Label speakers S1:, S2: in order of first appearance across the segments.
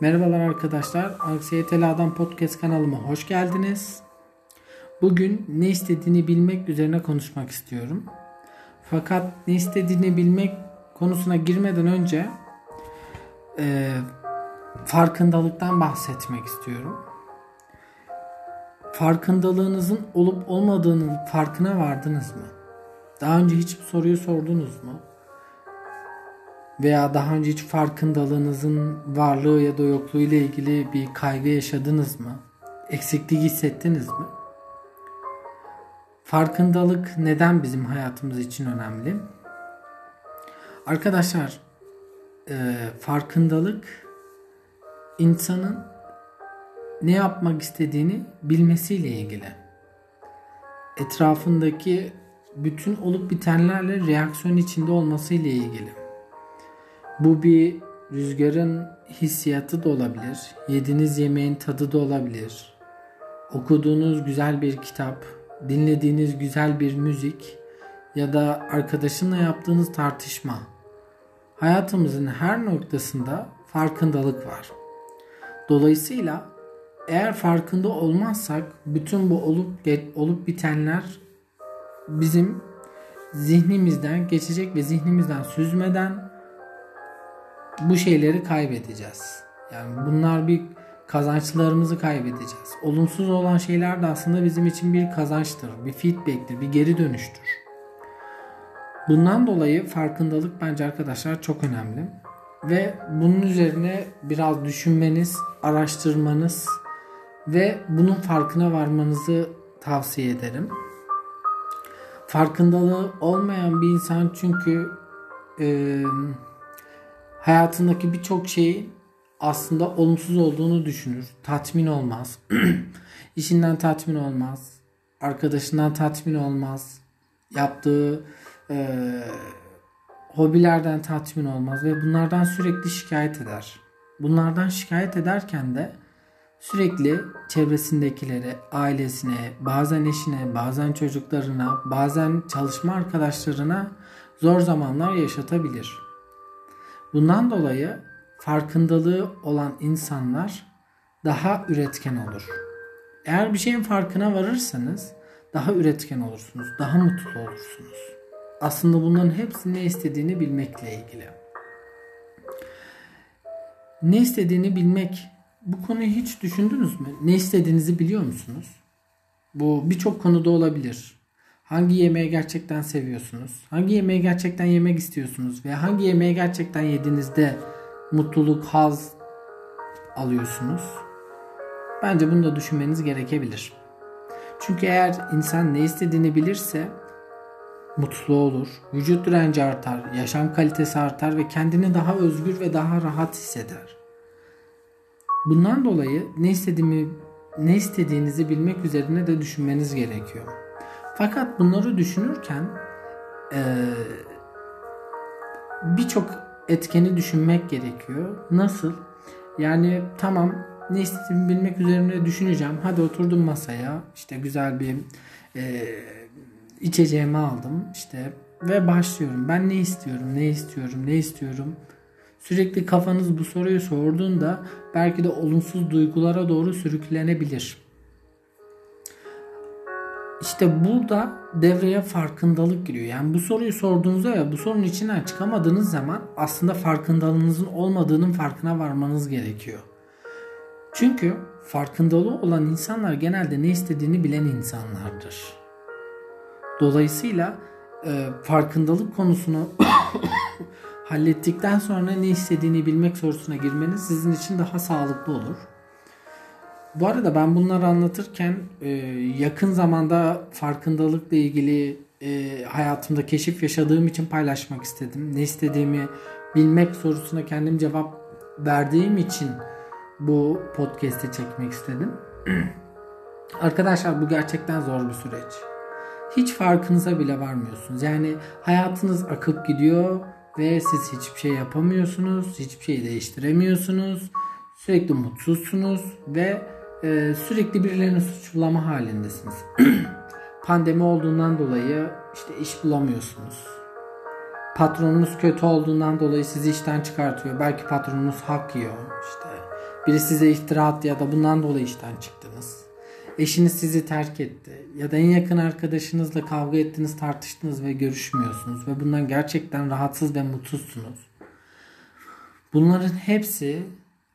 S1: Merhabalar arkadaşlar. Anksiyeteli Adam Podcast kanalıma hoş geldiniz. Bugün ne istediğini bilmek üzerine konuşmak istiyorum. Fakat ne istediğini bilmek konusuna girmeden önce e, farkındalıktan bahsetmek istiyorum. Farkındalığınızın olup olmadığının farkına vardınız mı? Daha önce hiç bu soruyu sordunuz mu? Veya daha önce hiç farkındalığınızın varlığı ya da yokluğu ile ilgili bir kaygı yaşadınız mı? Eksiklik hissettiniz mi? Farkındalık neden bizim hayatımız için önemli? Arkadaşlar, e, farkındalık insanın ne yapmak istediğini bilmesiyle ilgili. Etrafındaki bütün olup bitenlerle reaksiyon içinde olmasıyla ilgili. Bu bir rüzgarın hissiyatı da olabilir. Yediğiniz yemeğin tadı da olabilir. Okuduğunuz güzel bir kitap, dinlediğiniz güzel bir müzik ya da arkadaşınla yaptığınız tartışma. Hayatımızın her noktasında farkındalık var. Dolayısıyla eğer farkında olmazsak bütün bu olup olup bitenler bizim zihnimizden geçecek ve zihnimizden süzmeden bu şeyleri kaybedeceğiz. Yani bunlar bir kazançlarımızı kaybedeceğiz. Olumsuz olan şeyler de aslında bizim için bir kazançtır, bir feedback'tir, bir geri dönüştür. Bundan dolayı farkındalık bence arkadaşlar çok önemli. Ve bunun üzerine biraz düşünmeniz, araştırmanız ve bunun farkına varmanızı tavsiye ederim. Farkındalığı olmayan bir insan çünkü e, hayatındaki birçok şeyin aslında olumsuz olduğunu düşünür. Tatmin olmaz. İşinden tatmin olmaz. Arkadaşından tatmin olmaz. Yaptığı e, hobilerden tatmin olmaz ve bunlardan sürekli şikayet eder. Bunlardan şikayet ederken de sürekli çevresindekilere, ailesine, bazen eşine, bazen çocuklarına, bazen çalışma arkadaşlarına zor zamanlar yaşatabilir. Bundan dolayı farkındalığı olan insanlar daha üretken olur. Eğer bir şeyin farkına varırsanız daha üretken olursunuz, daha mutlu olursunuz. Aslında bunların hepsi ne istediğini bilmekle ilgili. Ne istediğini bilmek bu konuyu hiç düşündünüz mü? Ne istediğinizi biliyor musunuz? Bu birçok konuda olabilir. Hangi yemeği gerçekten seviyorsunuz? Hangi yemeği gerçekten yemek istiyorsunuz? Ve hangi yemeği gerçekten yediğinizde mutluluk, haz alıyorsunuz? Bence bunu da düşünmeniz gerekebilir. Çünkü eğer insan ne istediğini bilirse mutlu olur, vücut direnci artar, yaşam kalitesi artar ve kendini daha özgür ve daha rahat hisseder. Bundan dolayı ne istediğimi ne istediğinizi bilmek üzerine de düşünmeniz gerekiyor. Fakat bunları düşünürken e, birçok etkeni düşünmek gerekiyor. Nasıl? Yani tamam ne istediğimi bilmek üzerine düşüneceğim. Hadi oturdum masaya. İşte güzel bir e, içeceğimi aldım. İşte ve başlıyorum. Ben ne istiyorum? Ne istiyorum? Ne istiyorum? Sürekli kafanız bu soruyu sorduğunda belki de olumsuz duygulara doğru sürüklenebilir. İşte burada devreye farkındalık giriyor. Yani bu soruyu sorduğunuzda ya bu sorunun içinden çıkamadığınız zaman aslında farkındalığınızın olmadığının farkına varmanız gerekiyor. Çünkü farkındalığı olan insanlar genelde ne istediğini bilen insanlardır. Dolayısıyla e, farkındalık konusunu hallettikten sonra ne istediğini bilmek sorusuna girmeniz sizin için daha sağlıklı olur. Bu arada ben bunları anlatırken e, yakın zamanda farkındalıkla ilgili e, hayatımda keşif yaşadığım için paylaşmak istedim. Ne istediğimi bilmek sorusuna kendim cevap verdiğim için bu podcast'i çekmek istedim. Arkadaşlar bu gerçekten zor bir süreç. Hiç farkınıza bile varmıyorsunuz. Yani hayatınız akıp gidiyor ve siz hiçbir şey yapamıyorsunuz, hiçbir şey değiştiremiyorsunuz. Sürekli mutsuzsunuz ve e, sürekli birilerini suçlama halindesiniz. Pandemi olduğundan dolayı işte iş bulamıyorsunuz. Patronunuz kötü olduğundan dolayı sizi işten çıkartıyor. Belki patronunuz hak yiyor. İşte Biri size iftira attı ya da bundan dolayı işten çıktınız. Eşiniz sizi terk etti ya da en yakın arkadaşınızla kavga ettiniz, tartıştınız ve görüşmüyorsunuz ve bundan gerçekten rahatsız ve mutsuzsunuz. Bunların hepsi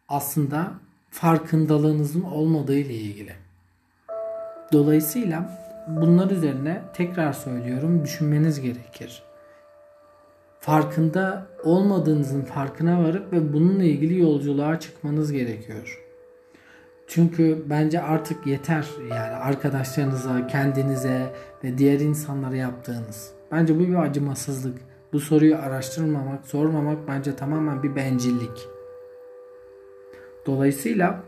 S1: aslında farkındalığınızın olmadığı ile ilgili. Dolayısıyla bunlar üzerine tekrar söylüyorum düşünmeniz gerekir. Farkında olmadığınızın farkına varıp ve bununla ilgili yolculuğa çıkmanız gerekiyor. Çünkü bence artık yeter yani arkadaşlarınıza, kendinize ve diğer insanlara yaptığınız. Bence bu bir acımasızlık. Bu soruyu araştırmamak, sormamak bence tamamen bir bencillik. Dolayısıyla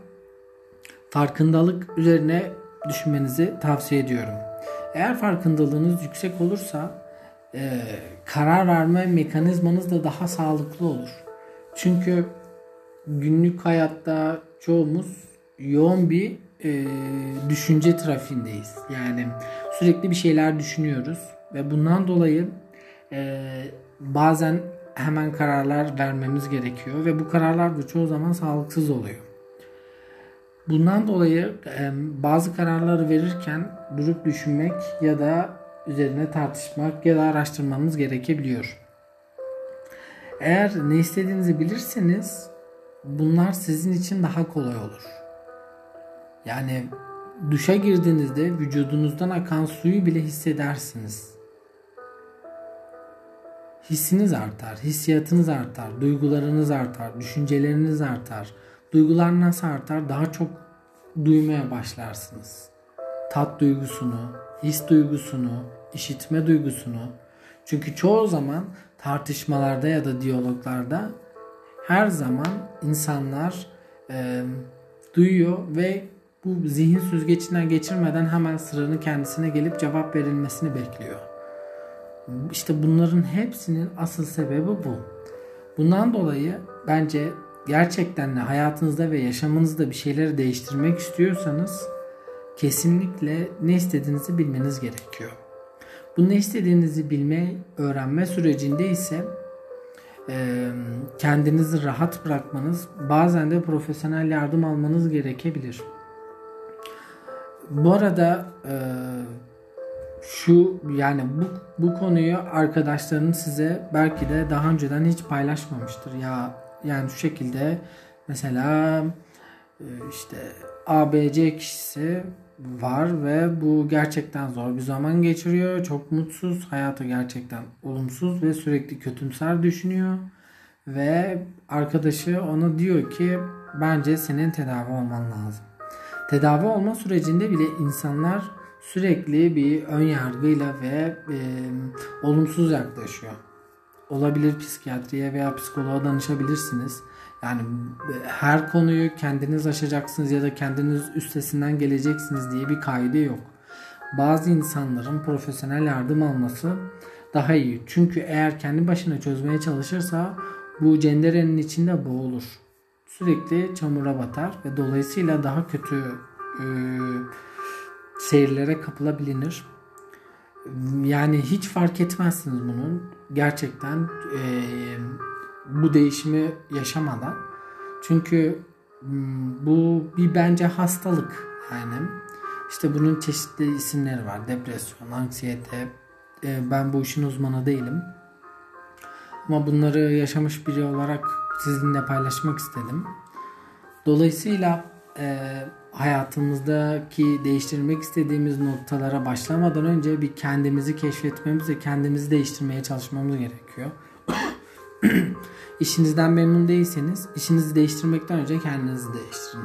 S1: farkındalık üzerine düşünmenizi tavsiye ediyorum. Eğer farkındalığınız yüksek olursa e, karar verme mekanizmanız da daha sağlıklı olur. Çünkü günlük hayatta çoğumuz yoğun bir e, düşünce trafiğindeyiz. Yani sürekli bir şeyler düşünüyoruz ve bundan dolayı e, bazen hemen kararlar vermemiz gerekiyor ve bu kararlar da çoğu zaman sağlıksız oluyor. Bundan dolayı bazı kararları verirken durup düşünmek ya da üzerine tartışmak ya da araştırmamız gerekebiliyor. Eğer ne istediğinizi bilirseniz bunlar sizin için daha kolay olur. Yani duşa girdiğinizde vücudunuzdan akan suyu bile hissedersiniz. Hissiniz artar, hissiyatınız artar, duygularınız artar, düşünceleriniz artar. Duygular nasıl artar? Daha çok duymaya başlarsınız. Tat duygusunu, his duygusunu, işitme duygusunu. Çünkü çoğu zaman tartışmalarda ya da diyaloglarda her zaman insanlar e, duyuyor ve bu zihin süzgecinden geçirmeden hemen sıranın kendisine gelip cevap verilmesini bekliyor. İşte bunların hepsinin asıl sebebi bu. Bundan dolayı bence gerçekten de hayatınızda ve yaşamınızda bir şeyleri değiştirmek istiyorsanız kesinlikle ne istediğinizi bilmeniz gerekiyor. Bu ne istediğinizi bilme, öğrenme sürecinde ise kendinizi rahat bırakmanız, bazen de profesyonel yardım almanız gerekebilir. Bu arada şu yani bu bu konuyu arkadaşlarınız size belki de daha önceden hiç paylaşmamıştır. Ya yani şu şekilde mesela e, işte ABC kişisi var ve bu gerçekten zor bir zaman geçiriyor. Çok mutsuz, hayatı gerçekten olumsuz ve sürekli kötümser düşünüyor. Ve arkadaşı ona diyor ki bence senin tedavi olman lazım. Tedavi olma sürecinde bile insanlar sürekli bir ön yargıyla ve e, olumsuz yaklaşıyor. Olabilir psikiyatriye veya psikoloğa danışabilirsiniz. Yani her konuyu kendiniz aşacaksınız ya da kendiniz üstesinden geleceksiniz diye bir kaydı yok. Bazı insanların profesyonel yardım alması daha iyi. Çünkü eğer kendi başına çözmeye çalışırsa bu cenderenin içinde boğulur. Sürekli çamura batar ve dolayısıyla daha kötü e, seyirlere kapılabilir. Yani hiç fark etmezsiniz bunun. Gerçekten e, bu değişimi yaşamadan. Çünkü hmm, bu bir bence hastalık yani. İşte bunun çeşitli isimleri var. Depresyon, anksiyete. E, ben bu işin uzmanı değilim. Ama bunları yaşamış biri olarak sizinle paylaşmak istedim. Dolayısıyla e, hayatımızdaki değiştirmek istediğimiz noktalara başlamadan önce bir kendimizi keşfetmemiz ve kendimizi değiştirmeye çalışmamız gerekiyor. İşinizden memnun değilseniz işinizi değiştirmekten önce kendinizi değiştirin.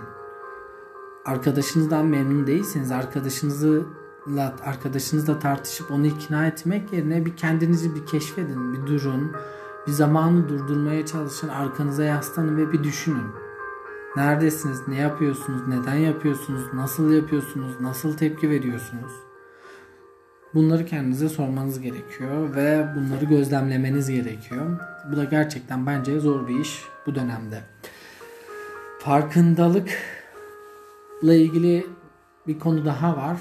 S1: Arkadaşınızdan memnun değilseniz arkadaşınızla arkadaşınızla tartışıp onu ikna etmek yerine bir kendinizi bir keşfedin, bir durun, bir zamanı durdurmaya çalışın, arkanıza yaslanın ve bir düşünün. Neredesiniz? Ne yapıyorsunuz? Neden yapıyorsunuz? Nasıl yapıyorsunuz? Nasıl tepki veriyorsunuz? Bunları kendinize sormanız gerekiyor ve bunları gözlemlemeniz gerekiyor. Bu da gerçekten bence zor bir iş bu dönemde. Farkındalıkla ilgili bir konu daha var.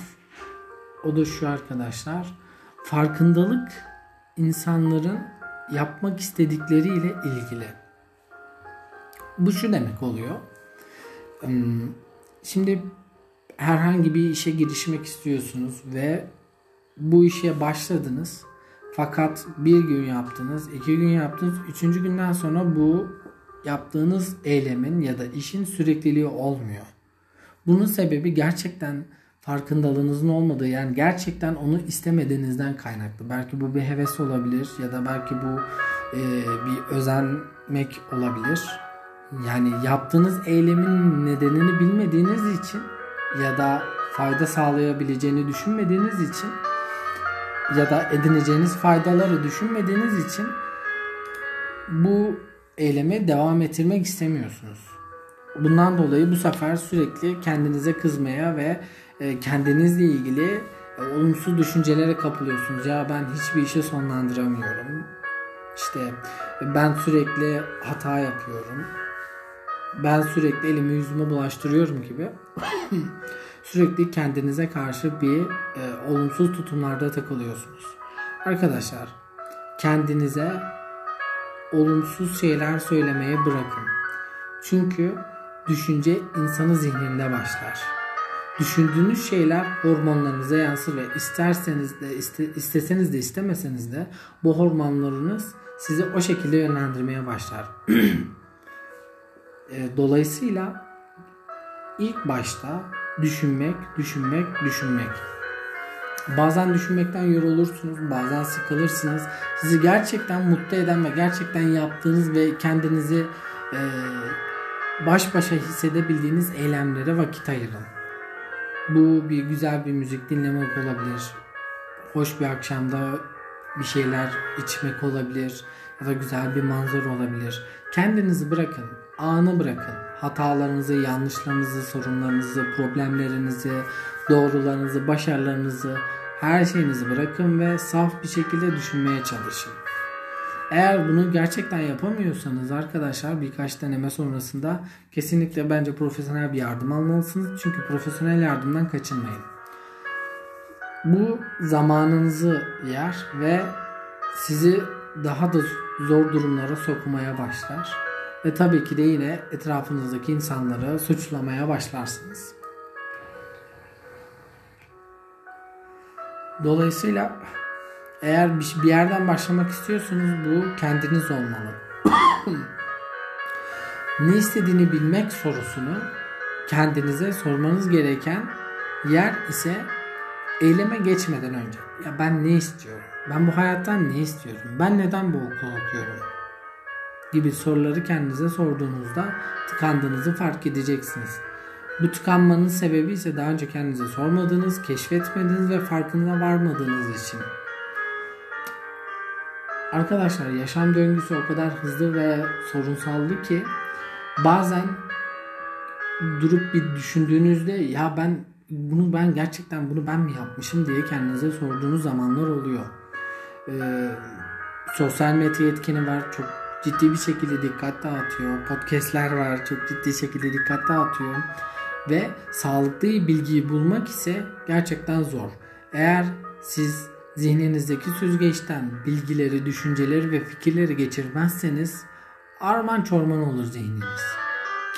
S1: O da şu arkadaşlar. Farkındalık insanların yapmak istedikleriyle ilgili. Bu şu demek oluyor. Şimdi herhangi bir işe girişmek istiyorsunuz ve bu işe başladınız. Fakat bir gün yaptınız, iki gün yaptınız, üçüncü günden sonra bu yaptığınız eylemin ya da işin sürekliliği olmuyor. Bunun sebebi gerçekten farkındalığınızın olmadığı yani gerçekten onu istemediğinizden kaynaklı. Belki bu bir heves olabilir ya da belki bu e, bir özenmek olabilir. Yani yaptığınız eylemin nedenini bilmediğiniz için ya da fayda sağlayabileceğini düşünmediğiniz için ya da edineceğiniz faydaları düşünmediğiniz için bu eylemi devam ettirmek istemiyorsunuz. Bundan dolayı bu sefer sürekli kendinize kızmaya ve e, kendinizle ilgili e, olumsuz düşüncelere kapılıyorsunuz. Ya ben hiçbir işi sonlandıramıyorum. İşte ben sürekli hata yapıyorum. Ben sürekli elimi yüzüme bulaştırıyorum gibi. sürekli kendinize karşı bir e, olumsuz tutumlarda takılıyorsunuz. Arkadaşlar kendinize olumsuz şeyler söylemeye bırakın. Çünkü düşünce insanı zihninde başlar. Düşündüğünüz şeyler hormonlarınıza yansır ve isterseniz de iste, isteseniz de istemeseniz de bu hormonlarınız sizi o şekilde yönlendirmeye başlar. E, dolayısıyla ilk başta düşünmek, düşünmek, düşünmek. Bazen düşünmekten yorulursunuz, bazen sıkılırsınız. Sizi gerçekten mutlu eden ve gerçekten yaptığınız ve kendinizi e, baş başa hissedebildiğiniz eylemlere vakit ayırın. Bu bir güzel bir müzik dinlemek olabilir. Hoş bir akşamda bir şeyler içmek olabilir ya da güzel bir manzara olabilir. Kendinizi bırakın, anı bırakın. Hatalarınızı, yanlışlarınızı, sorunlarınızı, problemlerinizi, doğrularınızı, başarılarınızı, her şeyinizi bırakın ve saf bir şekilde düşünmeye çalışın. Eğer bunu gerçekten yapamıyorsanız arkadaşlar birkaç deneme sonrasında kesinlikle bence profesyonel bir yardım almalısınız. Çünkü profesyonel yardımdan kaçınmayın. Bu zamanınızı yer ve sizi daha da zor durumlara sokmaya başlar. Ve tabii ki de yine etrafınızdaki insanları suçlamaya başlarsınız. Dolayısıyla eğer bir yerden başlamak istiyorsanız bu kendiniz olmalı. ne istediğini bilmek sorusunu kendinize sormanız gereken yer ise eyleme geçmeden önce. Ya ben ne istiyorum? Ben bu hayattan ne istiyorum? Ben neden bu okulu okuyorum? Gibi soruları kendinize sorduğunuzda tıkandığınızı fark edeceksiniz. Bu tıkanmanın sebebi ise daha önce kendinize sormadığınız, keşfetmediğiniz ve farkına varmadığınız için. Arkadaşlar yaşam döngüsü o kadar hızlı ve sorunsallı ki bazen durup bir düşündüğünüzde ya ben bunu ben gerçekten bunu ben mi yapmışım diye kendinize sorduğunuz zamanlar oluyor. Ee, sosyal medya etkeni var. Çok ciddi bir şekilde dikkat dağıtıyor. Podcast'ler var. Çok ciddi şekilde dikkat dağıtıyor. Ve sağlıklı bilgiyi bulmak ise gerçekten zor. Eğer siz zihninizdeki süzgeçten bilgileri, düşünceleri ve fikirleri geçirmezseniz arman çorman olur zihniniz.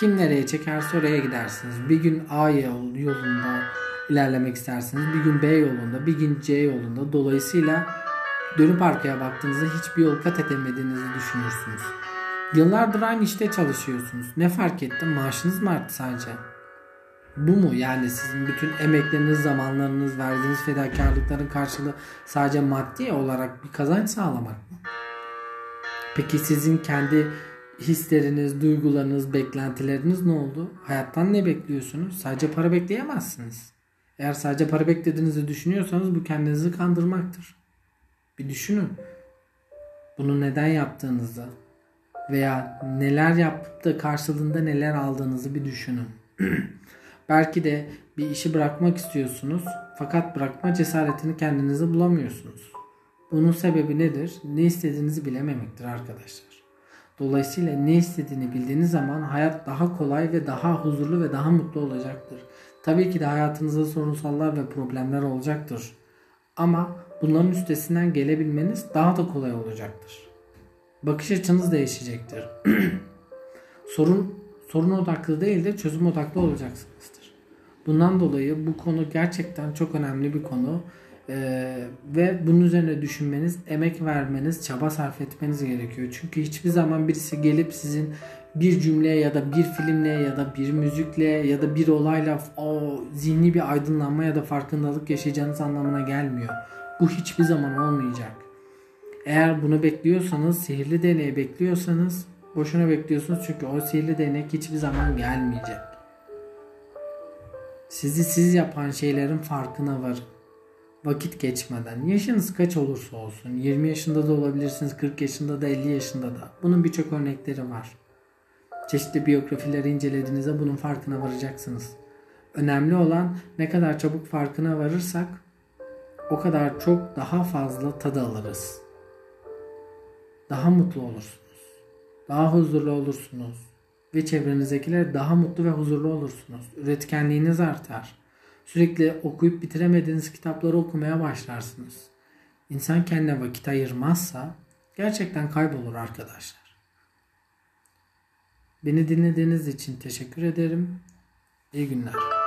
S1: Kim nereye çekerse oraya gidersiniz. Bir gün A yolunda ilerlemek istersiniz. Bir gün B yolunda, bir gün C yolunda. Dolayısıyla dönüp arkaya baktığınızda hiçbir yol kat edemediğinizi düşünürsünüz. Yıllardır aynı işte çalışıyorsunuz. Ne fark etti? Maaşınız mı arttı sadece? Bu mu yani sizin bütün emekleriniz, zamanlarınız, verdiğiniz fedakarlıkların karşılığı sadece maddi olarak bir kazanç sağlamak mı? Peki sizin kendi hisleriniz, duygularınız, beklentileriniz ne oldu? Hayattan ne bekliyorsunuz? Sadece para bekleyemezsiniz. Eğer sadece para beklediğinizi düşünüyorsanız bu kendinizi kandırmaktır. Bir düşünün. Bunu neden yaptığınızı veya neler yapıp da karşılığında neler aldığınızı bir düşünün. Belki de bir işi bırakmak istiyorsunuz fakat bırakma cesaretini kendinize bulamıyorsunuz. Bunun sebebi nedir? Ne istediğinizi bilememektir arkadaşlar. Dolayısıyla ne istediğini bildiğiniz zaman hayat daha kolay ve daha huzurlu ve daha mutlu olacaktır. Tabii ki de hayatınızda sorunsallar ve problemler olacaktır. Ama bunların üstesinden gelebilmeniz daha da kolay olacaktır. Bakış açınız değişecektir. Sorun sorun odaklı değil de çözüm odaklı olacaksınızdır. Bundan dolayı bu konu gerçekten çok önemli bir konu. Ee, ve bunun üzerine düşünmeniz, emek vermeniz, çaba sarf etmeniz gerekiyor. Çünkü hiçbir zaman birisi gelip sizin bir cümle ya da bir filmle ya da bir müzikle ya da bir olayla o zihni bir aydınlanma ya da farkındalık yaşayacağınız anlamına gelmiyor. Bu hiçbir zaman olmayacak. Eğer bunu bekliyorsanız, sihirli deneyi bekliyorsanız boşuna bekliyorsunuz çünkü o sihirli denek hiçbir zaman gelmeyecek. Sizi siz yapan şeylerin farkına varın. Vakit geçmeden. Yaşınız kaç olursa olsun. 20 yaşında da olabilirsiniz, 40 yaşında da, 50 yaşında da. Bunun birçok örnekleri var. Çeşitli biyografileri incelediğinizde bunun farkına varacaksınız. Önemli olan ne kadar çabuk farkına varırsak o kadar çok daha fazla tadı alırız. Daha mutlu olursunuz. Daha huzurlu olursunuz. Ve çevrenizdekiler daha mutlu ve huzurlu olursunuz. Üretkenliğiniz artar. Sürekli okuyup bitiremediğiniz kitapları okumaya başlarsınız. İnsan kendine vakit ayırmazsa gerçekten kaybolur arkadaşlar. Beni dinlediğiniz için teşekkür ederim. İyi günler.